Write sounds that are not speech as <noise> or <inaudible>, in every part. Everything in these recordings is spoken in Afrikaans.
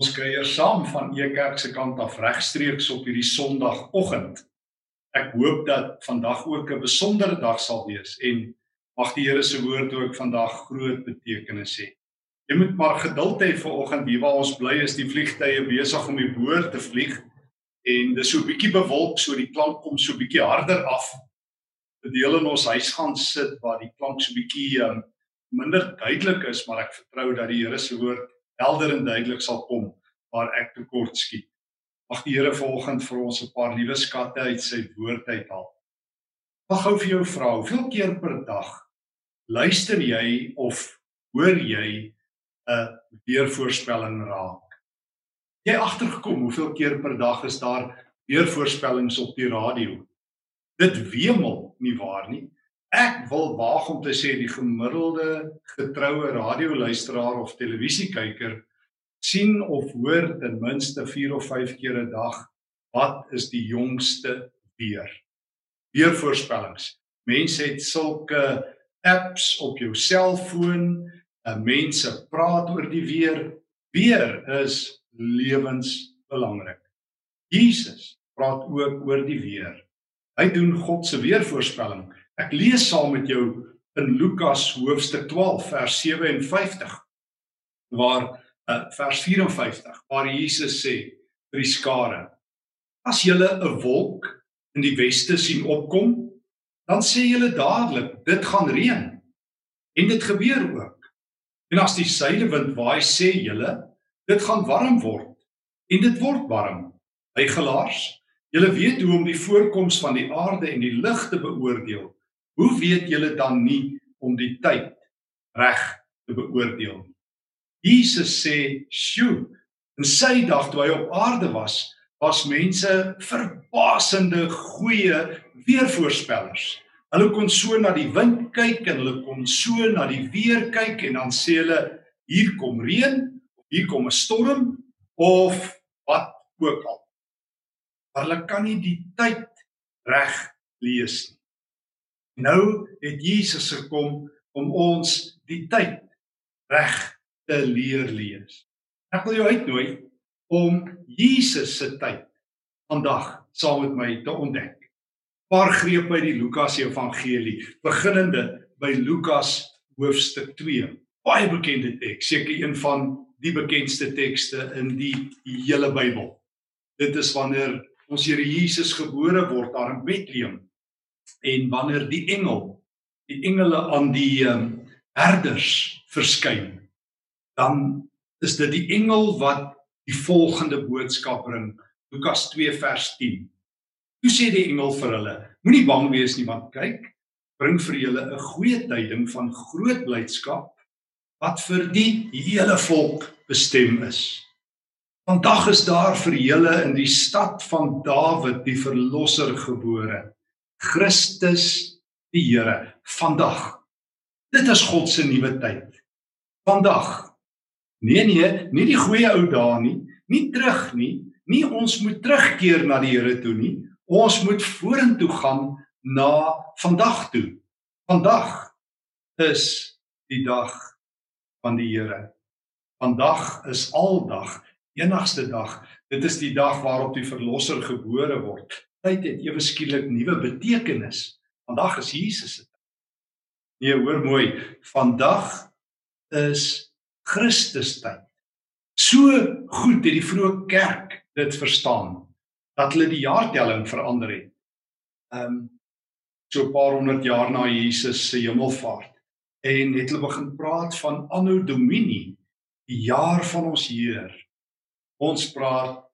Ons kuier saam van Ekerk se kant af regstreeks op hierdie Sondagoggend. Ek hoop dat vandag ook 'n besondere dag sal wees en mag die Here se woord ook vandag groot betekenis hê. Jy moet maar geduld hê vir oggend hier waar ons bly is die vliegtye besig om die boord te vlieg en dis so 'n bietjie bewolk so die klank kom so bietjie harder af. Deel in ons huis gaan sit waar die klank so bietjie um, minder duidelik is, maar ek vertrou dat die Here se woord helder en duidelik sal kom waar ek tekort skiet. Mag die Here vanoggend vir ons 'n paar nuwe skatte uit sy woord uithaal. Mag gou vir jou vra, hoeveel keer per dag luister jy of hoor jy 'n weervoorspelling raak? Jy agtergekom hoeveel keer per dag is daar weervoorspellings op die radio? Dit wemel nie waar nie. Ek wil waag om te sê die gemiddelde getroue radioluisteraar of televisiekyker sien of hoor ten minste 4 of 5 keer 'n dag wat is die jongste weer. Weervoorspellings. Mense het sulke apps op jou selfoon, en mense praat oor die weer. Weer is lewensbelangrik. Jesus praat ook oor die weer. Hy doen God se weervoorspelling. Ek lees saam met jou in Lukas hoofstuk 12 vers 57 waar uh, vers 54 waar Jesus sê vir die skare as julle 'n wolk in die weste sien opkom dan sê julle dadelik dit gaan reën en dit gebeur ook. En as die suidewind waai sê julle dit gaan warm word en dit word warm. Hygelaars julle weet hoe om die voorkoms van die aarde en die lug te beoordeel Hoe weet julle dan nie om die tyd reg te beoordeel nie? Jesus sê, "Sjoe, in sy dag toe hy op aarde was, was mense verbasende goeie weervoorspellers. Hulle kon so na die wind kyk en hulle kon so na die weer kyk en dan sê hulle, hier kom reën, hier kom 'n storm of wat ook al. Maar hulle kan nie die tyd reg lees nie. Nou het Jesus gekom om ons die tyd reg te leer lees. Ek wil jou uitnooi om Jesus se tyd vandag saam met my te ontdek. Paar grepe uit die Lukas Evangelie, beginnende by Lukas hoofstuk 2. Baie bekende teks, seker een van die bekendste tekste in die hele Bybel. Dit is wanneer ons Here Jesus gebore word daar in Bethlehem en wanneer die engel die engele aan die um, herders verskyn dan is dit die engel wat die volgende boodskap bring. Lukas 2 vers 10 Toe sê die engel vir hulle moenie bang wees nie want kyk bring vir julle 'n goeie tyding van groot blydskap wat vir die hele volk bestem is. Vandag is daar vir julle in die stad van Dawid die verlosser gebore Christus die Here vandag. Dit is God se nuwe tyd. Vandag. Nee nee, nie die goeie ou dae nie, nie terug nie, nie ons moet terugkeer na die Here toe nie. Ons moet vorentoe gaan na vandag toe. Vandag is die dag van die Here. Vandag is aldag, enigste dag. Dit is die dag waarop die verlosser gebore word tyd het ewe skielik nuwe betekenis. Vandag is Jesus se tyd. Nee, hoor mooi, vandag is Christus tyd. So goed het die vroeë kerk dit verstaan dat hulle die jaartelling verander het. Ehm um, so 'n paar honderd jaar na Jesus se hemelvaart en het hulle begin praat van anno domini, die jaar van ons Heer. Ons praat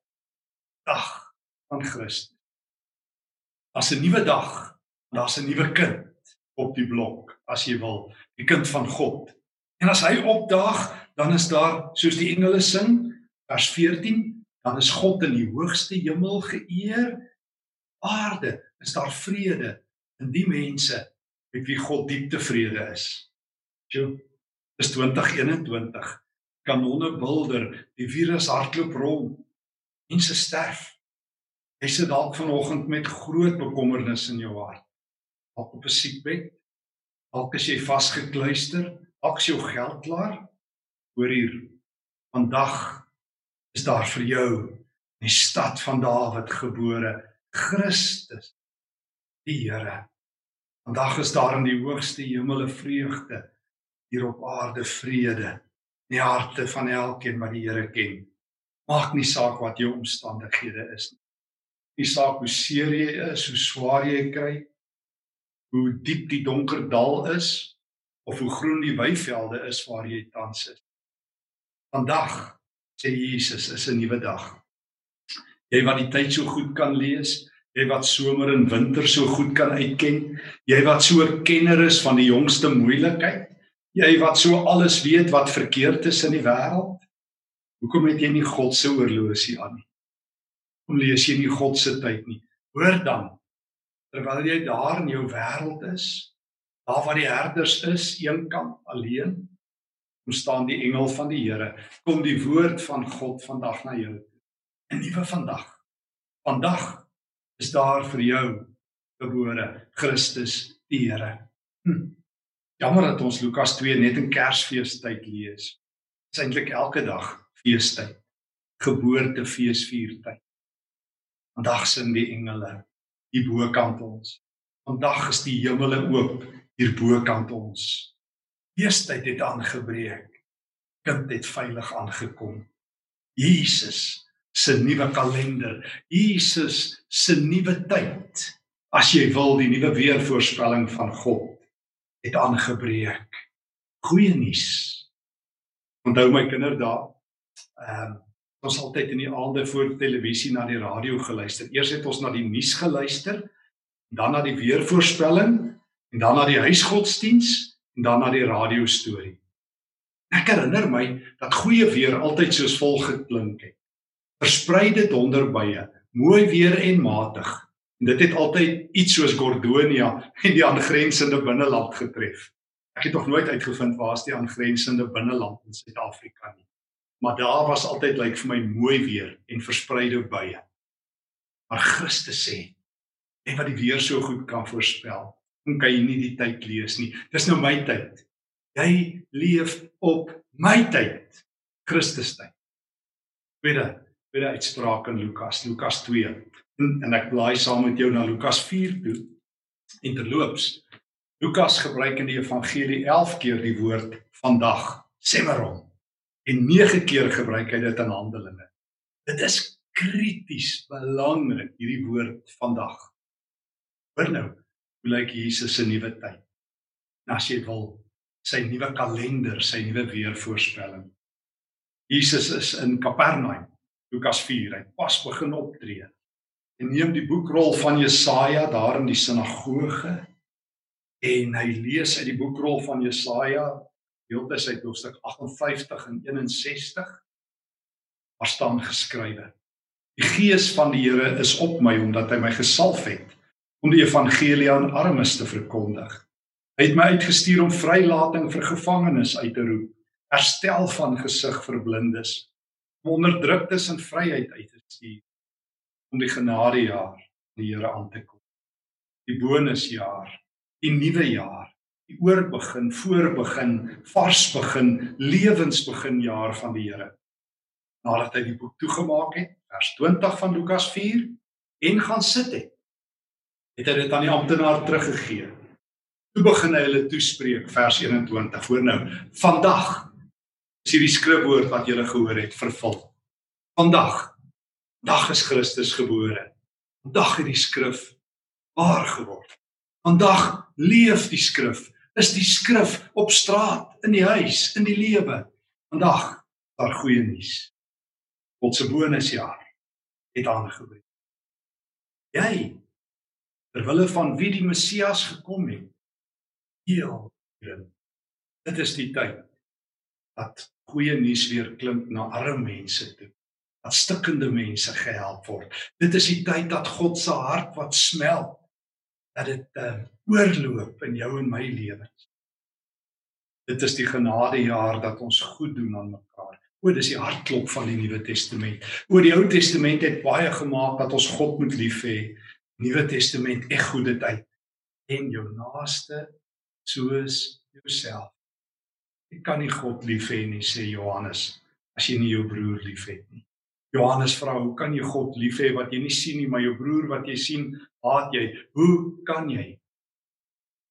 dag van Christus as 'n nuwe dag, daar's 'n nuwe kind op die blok, as jy wil, die kind van God. En as hy opdaag, dan is daar soos die engele sing, vers 14, dan is God in die hoogste hemel geëer. Aarde is daar vrede in die mense met wie God diep tevrede is. Jo, is 2021. Kanonne bulder, die virus hardloop rond. Mense sterf. Jy sit dalk vanoggend met groot bekommernis in jou hart. Dalk op 'n siekbed. Dalk is jy vasgekluister. Dalk is jou geld klaar. Hoor hier. Vandag is daar vir jou in die stad van Dawid gebore Christus die Here. Vandag is daar in die hoogste hemele vreugde hier op aarde vrede in die harte van elkeen wat die Here ken. Maak nie saak wat jou omstandighede is nie. Nie saak hoe seer jy is, hoe swaar jy kry, hoe diep die donker dal is of hoe groen die weivelde is waar jy tans is. Vandag sê Jesus is 'n nuwe dag. Jy wat die tyd so goed kan lees, jy wat somer en winter so goed kan uitken, jy wat so 'n kenner is van die jongste moeilikheid, jy wat so alles weet wat verkeerd is in die wêreld. Hoekom het jy nie God se oorlosie aan nie? Hoekom lees jy nie God se tyd nie? Hoor dan terwyl jy daar in jou wêreld is, daar waar die herders is, eenkant alleen, kom staan die engel van die Here, kom die woord van God vandag na jou toe. 'n Nuwe vandag. Vandag is daar vir jou gebore Christus die Here. Hm. Jammer dat ons Lukas 2 net in Kersfeestyd lees. Dit is eintlik elke dag feestyd. Geboortefeesviertyd. Vandag sing die engele hier bokant ons. Vandag is die hemele oop hier bokant ons. Feestyd het aangebreek. Kind het veilig aangekom. Jesus se nuwe kalender, Jesus se nuwe tyd. As jy wil die nuwe weervoorspelling van God het aangebreek. Goeie nuus. Onthou my kinders daar. Ehm um, ons altyd in die aande voor televisie na die radio geluister. Eers het ons na die nuus geluister, dan na die weervoorspelling en dan na die huisgodsdiens en dan na die radio storie. Ek herinner my dat goeie weer altyd soos volg geklink het. Verspreide donderbuie, mooi weer en matig. En dit het altyd iets soos Gordonia en die aangrensende binneland getref. Ek het nog nooit uitgevind waar is die aangrensende binneland in Suid-Afrika nie maar daar was altyd lyk like, vir my mooi weer en verspreide buie. Maar Christus sê, en wat die weer so goed kan voorspel, hoe kan jy nie die tyd lees nie? Dis nou my tyd. Jy leef op my tyd. Christus tyd. Tweede, tweede uitspraak in Lukas, Lukas 2. En, en ek blaai saam met jou na Lukas 4 toe. En terloops, Lukas gebruik in die evangelie 11 keer die woord vandag, semeron en 9 keer gebruik hy dit in Handelinge. Dit is krities belangrik hierdie woord vandag. Hoor nou, hoe lyk Jesus se nuwe tyd? As jy wil sy nuwe kalender, sy nuwe weervoorspelling. Jesus is in Kapernaum, Lukas 4, hy pas begin optree. En neem die boekrol van Jesaja daar in die sinagoge en hy lees uit die boekrol van Jesaja Deeltes uit hoofstuk 58 en 61 waar staan geskrywe: Die gees van die Here is op my omdat hy my gesalf het om die evangelie aan armes te verkondig. Hy het my uitgestuur om vrylating vir gevangenes uit te roep, herstel van gesig vir blindes, om onderdruktes in vryheid uit te stuur, om die genadejaar van die Here aan te kom. Die bonusjaar, die nuwe jaar die oorbegin, voorbegin, vars begin, lewensbegin jaar van die Here. Nadat hy die boek toegemaak het, vers 20 van Lukas 4 en gaan sit het, het hy dit aan die amptenaar teruggegee. Toe begin hy hulle toespreek, vers 21. Hoor nou, vandag is hierdie skrifwoord wat julle gehoor het vervul. Vandag, dag is Christus gebore. Vandag het die skrif waar geword. Vandag leef die skrif is die skrif op straat, in die huis, in die lewe. Vandag daar goeie nuus. God se bonusjaar het aangebreek. Jy terwille van wie die Messias gekom het. Heel hier. Dit is die tyd dat goeie nuus weer klink na arme mense toe. Dat stikkende mense gehelp word. Dit is die tyd dat God se hart wat smelt dat dit uh, oorloop in jou en my lewens. Dit is die genadejaar dat ons goed doen aan mekaar. O, dis die hartklop van die Nuwe Testament. O, die Ou Testament het baie gemaak dat ons God moet lief hê. Nuwe Testament ek goede tyd en jou naaste soos jouself. Jy kan nie God lief hê nie sê Johannes as jy nie jou broer liefhet nie. Johannes vra, "Hoe kan jy God lief hê wat jy nie sien nie, maar jou broer wat jy sien, haat jy? Hoe kan jy?"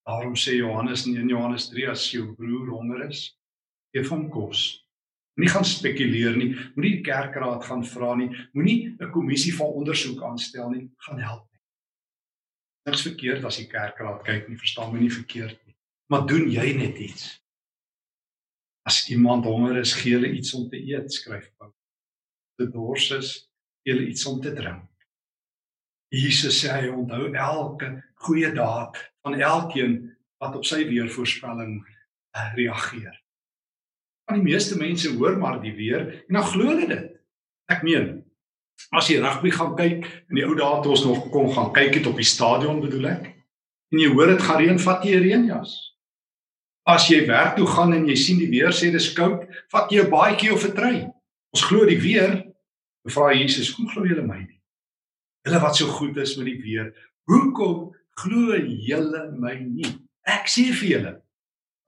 Daarom sê Johannes in Johannes 3 as jou broer honger is, gee hom kos. Moenie gaan spekuleer nie, moenie die kerkraad gaan vra nie, moenie 'n kommissie van ondersoek aanstel nie, gaan help. Niks verkeerd as die kerkraad kyk nie, verstaan my nie verkeerd nie. Maar doen jy net iets? As iemand honger is, gee hulle iets om te eet, skryf Paulus te dors is, julle iets om te drink. Jesus sê hy onthou elke goeie daad van elkeen wat op sy weervoorspelling uh, reageer. Van die meeste mense hoor maar die weer en dan glo hulle dit. Ek meen, as jy rugby gaan kyk in die ou dae toe ons nog kon gaan kyk het op die stadion bedoel ek, en jy hoor dit gaan reën, vat jy reënjas. As jy werk toe gaan en jy sien die weer sê dis koud, vat jy 'n baadjie of 'n trui. Ons glo die weer. Vra Jesus, "Hoe glo julle my nie? Julle wat so goed is met die weer, hoekom glo julle my nie? Ek sê vir julle,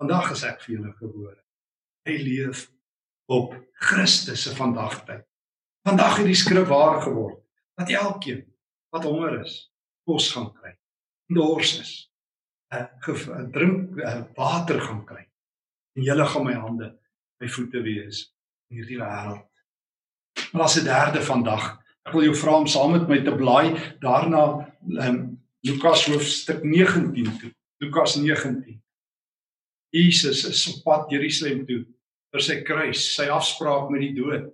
vandag is ek vir julle gebore. Hy leef op Christus se vandagtyd. Vandag het die skrif waar geword dat elkeen wat honger is, kos gaan kry. Dors is, 'n drink water gaan kry. En julle gaan my hande, my voete wees in hierdie wêreld Maar as 'n derde vandag. Ek wil jou vra om saam met my te blaai daarna um, Lukas hoofstuk 19 toe. Lukas 19. Jesus is op pad Jerusalem toe vir sy kruis, sy afspraak met die dood.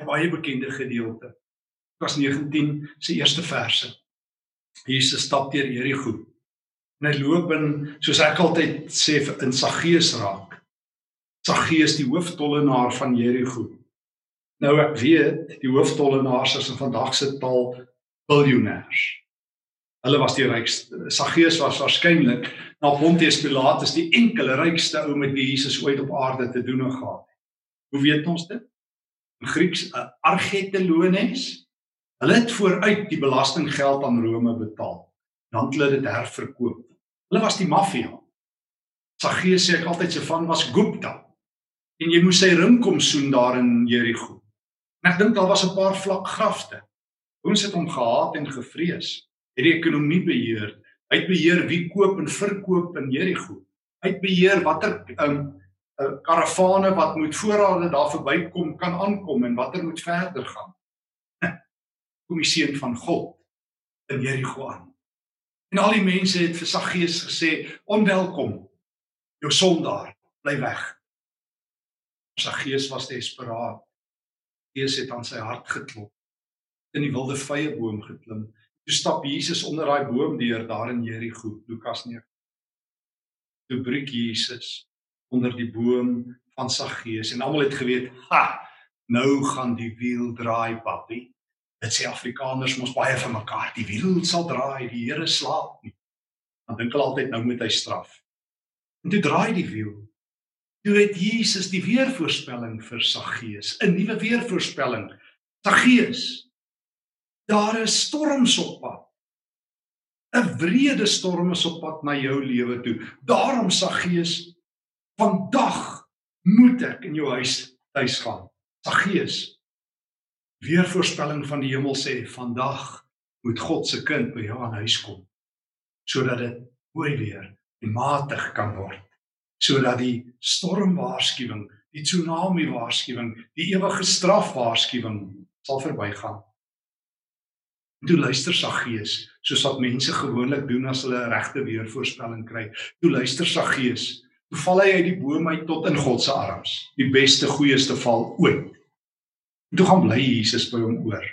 'n Baie bekende gedeelte. Lukas 19 se eerste verse. Jesus stap deur Jerigo. En hy loop in soos ek altyd sê in Saggeus raak. Saggeus die hooftollenaar van Jerigo. Nou ek weet die hooftollenaars is in vandag se taal biljoenêrs. Hulle was die rykste. Saggeus was waarskynlik na Pontius Pilatus die enkele rykste ou met wie Jesus ooit op aarde te doen gehad het. Hoe weet ons dit? In Grieks 'n argetelones. Hulle het vooruit die belastinggeld aan Rome betaal. Dan het hulle dit herverkoop. Hulle was die maffia. Saggeus sê ek altyd se van was Gupta. En jy moes sy ring kom soen daar in Jerigo. En ek dink daar was 'n paar vlak grafte. Ons het hom gehaat en gevrees. Het die ekonomie beheer. Hy het beheer wie koop en verkoop in Jerigo. Hy het beheer watter um karavane wat moet voorrade daar verbykom kan aankom en watter moet verder gaan. <laughs> Kom die seun van God in Jerigo aan. En al die mense het vir Saggeus gesê: "Onwelkom. Jou sondaar, bly weg." Saggeus was desperaat. Gees het aan sy hart geklop. In die wilde vrye boom geklim. Toe stap Jesus onder daai boom deur daar in Jerigo, Lukas 9. Toe breek Jesus onder die boom van Saggeus en almal het geweet, "Ha, nou gaan die wiel draai, papi." Dit sê Afrikaners mos baie vir mekaar, "Die wiel sal draai, die Here slaap nie." Dan dink hulle altyd nou moet hy straf. En toe draai die wiel Toe het Jesus die weervoorspelling vir Saggeus, 'n nuwe weervoorspelling. Saggeus, daar is storms op pad. 'n Wrede storm is op pad na jou lewe toe. Daarom Saggeus, vandag moet ek in jou huis tuis gaan. Saggeus, weervoorspelling van die hemel sê vandag moet God se kind by jou aan huis kom sodat dit mooi weer en matig kan word sodat die stormwaarskuwing, die tsunami waarskuwing, die ewige straf waarskuwing sal verbygaan. Toe luister Saggeus, soos wat mense gewoonlik doen as hulle 'n regte weervoorspelling kry. Toe luister Saggeus, toe val hy uit die boom uit tot in God se arms, die beste goeieste val ooit. Toe gaan bly Jesus by hom oor.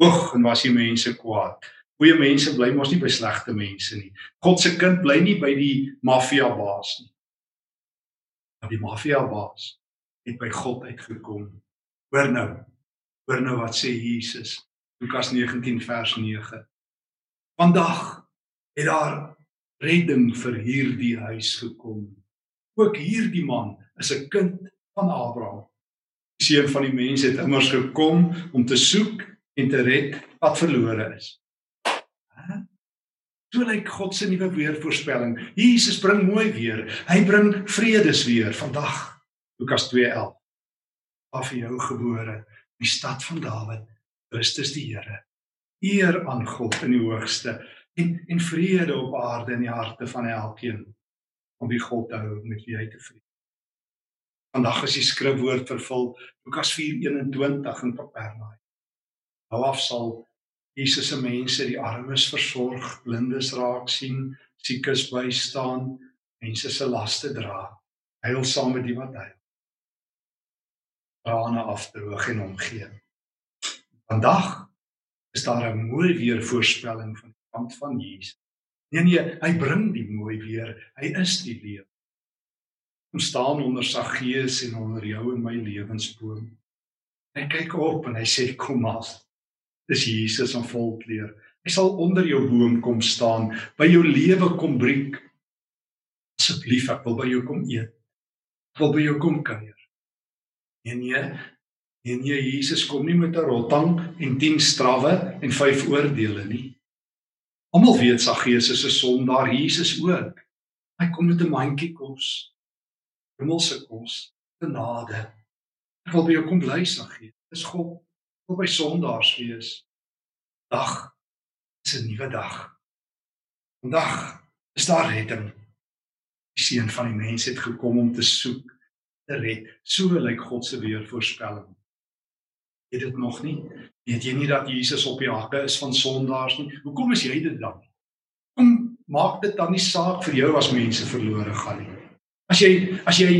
Oeg, en was die mense kwaad. Goeie mense bly mos nie by slegte mense nie. God se kind bly nie by die maffia baas nie dat die maffia baas het by God uitgekom. Hoor nou. Hoor nou wat sê Jesus. Lukas 19 vers 9. Vandag het daar redding vir hierdie huis gekom. Ook hierdie man is 'n kind van Abraham. Die seun van die mens het immers gekom om te soek en te red wat verlore is. So lyk God se nuwe weervoorspelling. Jesus bring mooi weer. Hy bring vredes weer vandag. Lukas 2:11. Af vir jou gebore die stad van Dawid, Christus die Here. Eer aan God in die hoogste en en vrede op aarde in die harte van elkeen om wie God hou met wie hy tevrede. Vandag is die skrifwoord vervul Lukas 4:21 in Kapernaum. Nou af sal Jesus se mense die armes versorg, blindes raak sien, siekes bystaan, mense se laste dra. Hy wil saam met die wat hy trane afdroog en omgee. Vandag is daar 'n mooi weer voorspelling van die kant van Jesus. Nee nee, hy bring die mooi weer. Hy is die lewe. Kom staan onder sy gees en onder jou en my lewensboom. Hy kyk op en hy sê kom mas. Dis Jesus in volkleur. Hy sal onder jou boom kom staan, by jou lewe kom breek. Asseblief, ek wil by jou kom eet. Ek wil by jou kom kuier. Nee nee. Nee nee, Jesus kom nie met 'n rotang en 10 strawwe en 5 oordeele nie. Almal weet Saggeus is 'n sondaar, Jesus ook. Hy kom met 'n mandjie kos. Hemelse kos, genade. Ek wil by jou kom bly, Saggeus. Dis God. Wil by sondaars wees. Dag is 'n nuwe dag. Vandag is daar redding. Die seun van die mens het gekom om te soek te red. So lyk God se weervoorspelling. Weet dit nog nie? Weet jy nie dat Jesus op die hakke is van sondaars nie? Hoekom is jy dit dan? Kom maak dit dan nie saak vir jou as mense verlore gaan nie. As jy as jy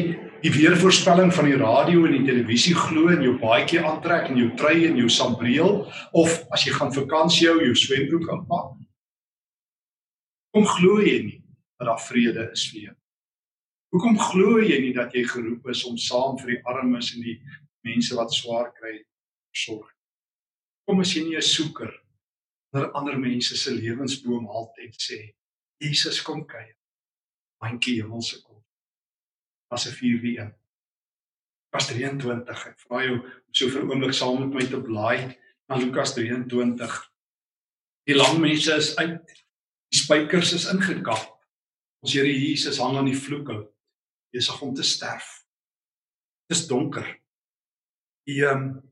die weervoorspelling van die radio en die televisie glo en jou baadjie aantrek en jou trui en jou sambreel of as jy gaan vakansie hou jou swembroek aanpak. Kom glo jy nie dat daar vrede is vir jou? Hoekom glo jy nie dat jy geroep is om saam vir die armes en die mense wat swaar kry sorg? Kom as jy nie 'n soeker na ander mense se lewensboom altyd sê Jesus kom kyk. Mandjie hemelse kom. Was 'n 4-1. Pas 23. Ek vra jou om so vir 'n oomblik saam met my te blaai na Lukas 23. Die lang mense is uit. Die spykers is ingekap. Ons Here Jesus hang aan die vloekhout besig om te sterf. Dit is donker. Die ehm um,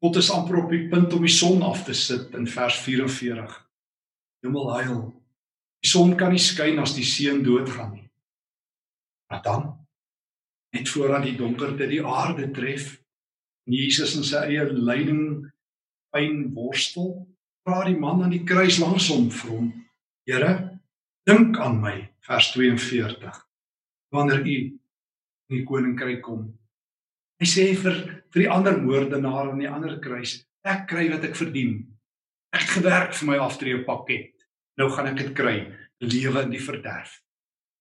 God is amper op die punt om die son af te sit in vers 44. Hemel huil. Die son kan nie skyn as die seun doodgaan nie. Maar dan net voordat die donkerte die aarde tref, Jesus in sy eie lyding pyn worstel, vra die man aan die kruis langs hom vir hom: "Here, dink aan my." Vers 42. Wanneer u in die koninkryk kom. Hy sê vir vir die ander moordenaar aan die ander kruis, ek kry wat ek verdien. Ek het gewerk vir my aftreë pakket. Nou gaan ek dit kry, lewe in die verderf.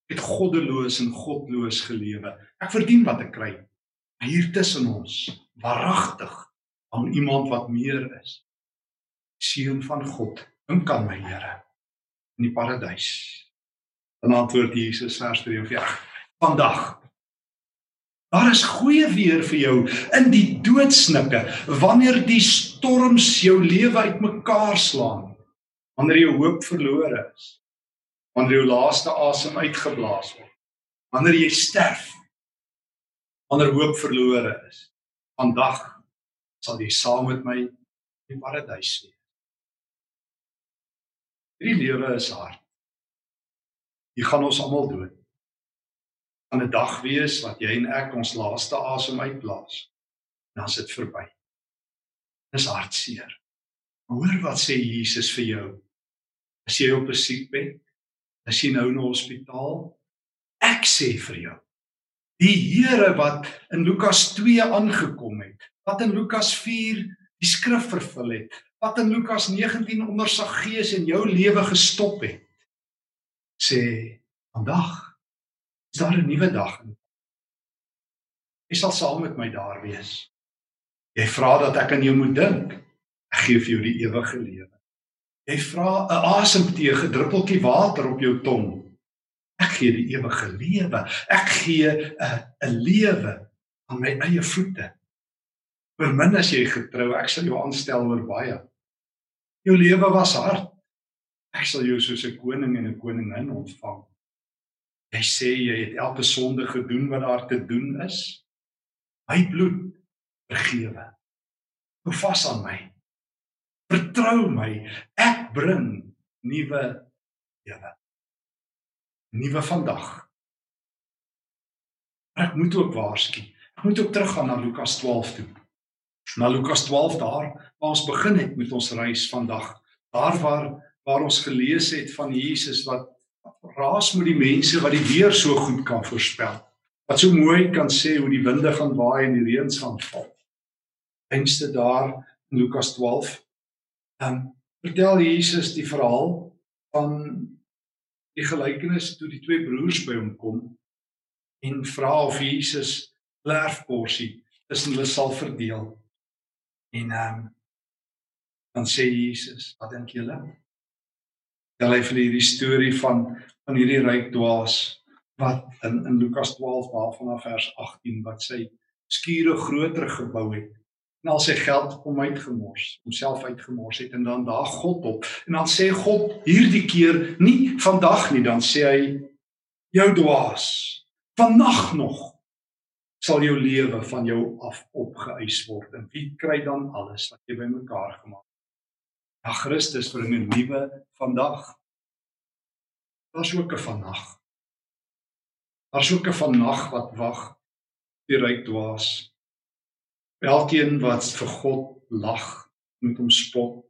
Ek het goddeloos en godloos gelewe. Ek verdien wat ek kry. Hier tussen ons, waaragtig, aan iemand wat meer is. Seun van God, dink aan my Here in die paradys. Dan antwoord Jesus vers 43: Vandag Daar is goeie weer vir jou in die doodsnikke wanneer die storms jou lewe uitmekaar slaan. Wanneer jou hoop verlore is. Wanneer jou laaste asem uitgeblaas word. Wanneer jy sterf. Wanneer hoop verlore is. Vandag sal jy saam met my in die paradys wees. Hierdie lewe is hard. Jy gaan ons almal dood aan 'n dag wees wat jy en ek ons laaste asem uitblaas. Dan is dit verby. Dis hartseer. Hoor wat sê Jesus vir jou? As jy op 'n siekbed, as jy nou in 'n hospitaal, ek sê vir jou. Die Here wat in Lukas 2 aangekom het, wat in Lukas 4 die skrif vervul het, wat in Lukas 19 onder sy gees in jou lewe gestop het, sê vandag is daar 'n nuwe dag. Jy sal saam met my daar wees. Jy vra dat ek aan jou moet dink. Ek gee vir jou die ewige lewe. Jy vra 'n asemteug, 'n druppeltjie water op jou tong. Ek gee die ewige lewe. Ek gee 'n 'n lewe aan my eie voete. Vir min as jy getrou, ek sal jou aanstel oor baie. Jou lewe was hard. Ek sal jou soos 'n koning en 'n koningin ontvang. Jy sê jy het elke sonde gedoen wat daar te doen is. My bloed vergewe. Hou vas aan my. Vertrou my. Ek bring nuwe lewe. Nuwe vandag. Ek moet ook waarsku. Ek moet ook teruggaan na Lukas 12 toe. Na Lukas 12 daar waar ons begin het met ons reis vandag. Daar waar waar ons gelees het van Jesus wat raas met die mense wat die weer so goed kan voorspel. Wat so mooi kan sê hoe die winde gaan waai en die reën gaan val. Eindste daar in Lukas 12. Ehm um, vertel Jesus die verhaal van die gelykenis toe die twee broers by hom kom en vra of Jesus erfporsie tussen hulle sal verdeel. En ehm um, dan sê Jesus, wat dink julle? Tel hy vir hierdie storie van van hierdie ryk dwaas wat in in Lukas 12 waarvan af vers 18 wat sy skure groter gebou het en al sy geld om uitgemors, homself uitgemors het en dan daar God op. En dan sê God hierdie keer nie vandag nie, dan sê hy jou dwaas, vannag nog sal jou lewe van jou af opgeëis word. En wie kry dan alles wat jy bymekaar gemaak het? Ja Christus bring 'n nuwe vandag. Daar's ook 'n vannag. Daar's ook 'n vannag wat wag die ryk dwaas. Elkeen wat vir God lag, moet hom spot.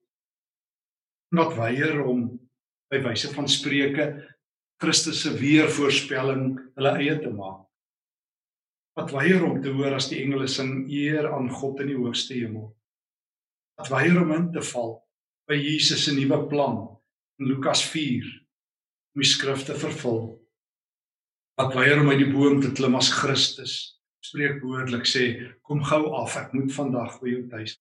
Wat weier om by wyse van spreuke Christus se weervoorspelling hulle eie te maak. Wat weier om te hoor as die engele sing eer aan God in die hoogste hemel. Wat weier om in te val by Jesus se nuwe plan in Lukas om die skrifte vervul. Wat weier om uit die boom te klim as Christus. Spreek woordelik sê, kom gou af, ek moet vandag by jou tuis.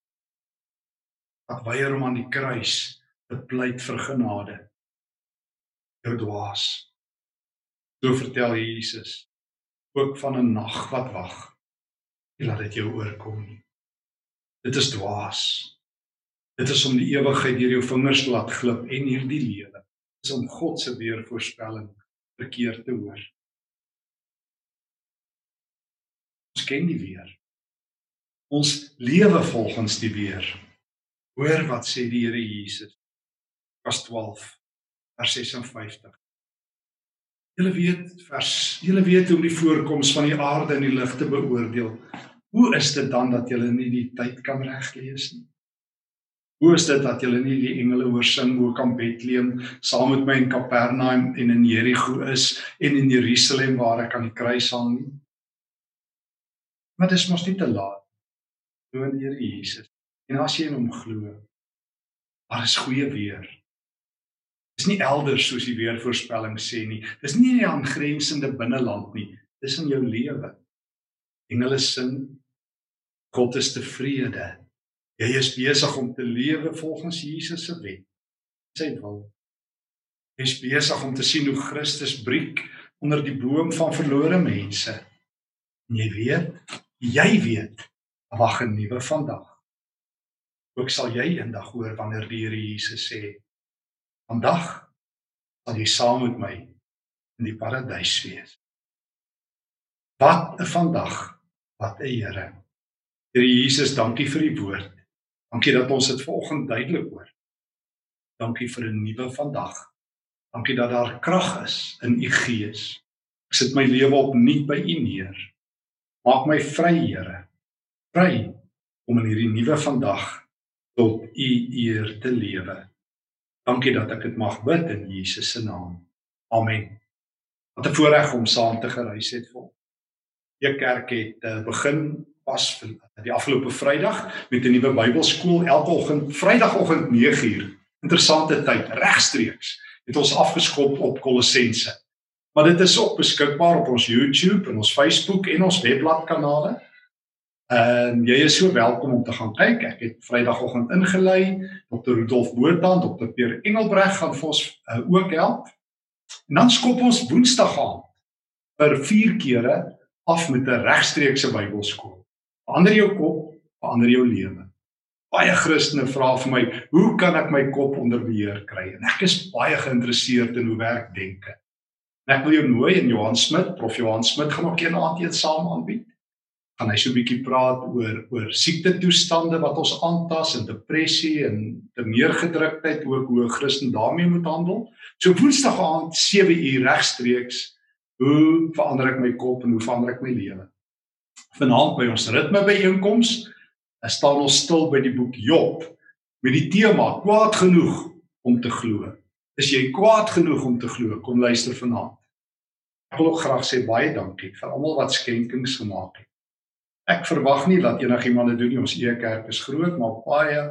Wat weier om aan die kruis te pleit vir genade. Jou dwaas. So vertel Jesus ook van 'n nag wat wag. Nie laat dit jou oorkom nie. Dit is dwaas. Dit is om die ewigheid deur jou vingers laat glip en hierdie lewe is om God se weervoorspelling verkeerd te hoor. Ons ken die weer. Ons lewe volgens die weer. Hoor wat sê die Here Jesus. Vers 12 vers 56. Julle weet vers julle weet hoe om die voorkoms van die aarde en die lig te beoordeel. Hoe is dit dan dat julle nie die tyd kan reglees nie? Hoe is dit dat julle nie die engele hoor sing ook aan Bethlehem saam met my in Kapernaum en in Jerigo is en in Jerusalem waar ek aan die kruis hang nie? Dit is mos nie te laat. Glo in die Here Jesus. En as jy in hom glo, daar is goeie weer. Dis nie elders soos die weervoorspelling sê nie. Dis nie in die aangrensende binneland nie. Dis in jou lewe. Engele sing God is tevrede Jy is besig om te lewe volgens Jesus se wet. Sy wil. Jy is besig om te sien hoe Christus breek onder die boom van verlore mense. En jy weet, jy weet, wag 'n nuwe vandag. Ook sal jy eendag hoor wanneer die Here Jesus sê: "Vandag sal jy saam met my in die paradys wees." Wat 'n vandag, wat 'n Here. Here Jesus, dankie vir u woord. Dankie dat ons dit vanoggend duidelik hoor. Dankie vir 'n nuwe vandag. Dankie dat daar krag is in u gees. Ek sit my lewe opnuut by u neer. Maak my vry, Here. Vry om in hierdie nuwe vandag tot u eer te lewe. Dankie dat ek dit mag bid in Jesus se naam. Amen. Wat 'n voorreg om saam te gereis het vir. Die kerk het uh, begin pas vir die afgelope Vrydag met 'n nuwe Bybelskool elke oggend Vrydagoggend 9uur. Interessante tyd regstreeks het ons afgeskop op Kolossense. Maar dit is ook beskikbaar op ons YouTube en ons Facebook en ons webblad kanale. En jy is so welkom om te gaan kyk. Ek het Vrydagoggend ingelei. Dr. Rudolf Botha en Dr. Pierre Engelbreg gaan vir ons uh, ook help. En dan skop ons Woensdag aan vir 4 kere af met 'n regstreekse Bybelskool verander jou kop, verander jou lewe. Baie Christene vra vir my, hoe kan ek my kop onder beheer kry? En ek is baie geïnteresseerd in hoe werk denke. En ek wil jou nooi in Johan Smit, Prof Johan Smit gaan ook een aand eet saam aanbied. gaan hy so 'n bietjie praat oor oor siekte toestande wat ons aantas en depressie en te neergedruktheid ook hoe 'n Christen daarmee moet handel. So Woensdag aand 7uur regstreeks hoe verander ek my kop en hoe verander ek my lewe? Vanaand by ons ritme byeenkoms, staan ons stil by die boek Job met die tema kwaad genoeg om te glo. Is jy kwaad genoeg om te glo? Kom luister vanaand. Ek wil graag sê baie dankie vir almal wat skenkings gemaak het. Ek verwag nie dat enigiemand dit doen nie. Ons Ekerk is groot, maar baie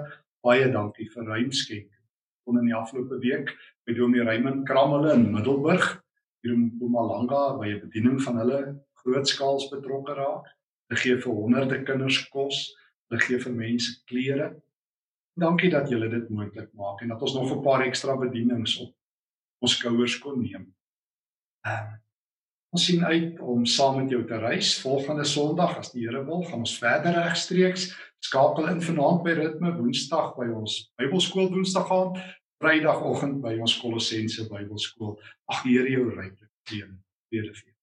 baie dankie vir ruim skenking. Kon in die afgelope week by Dominee Raymond Kramele in Middelburg hier in Mpumalanga by 'n bediening van hulle grootskaals betrokke raak. Hulle gee vir honderde kinders kos, hulle gee vir mense klere Dankie dat julle dit moontlik maak en dat ons nog 'n paar ekstra bedienings op ons skouers kon neem. Ehm um, ons sien uit om saam met jou te reis volgende Sondag as die Here wil, gaan ons verder regstreeks skakel in vanaand by ritme Woensdag by ons Bybelskool Woensdag gaan, Vrydagoggend by ons Kolossense Bybelskool. Ag die Here jou ryklik seën. Vrede vir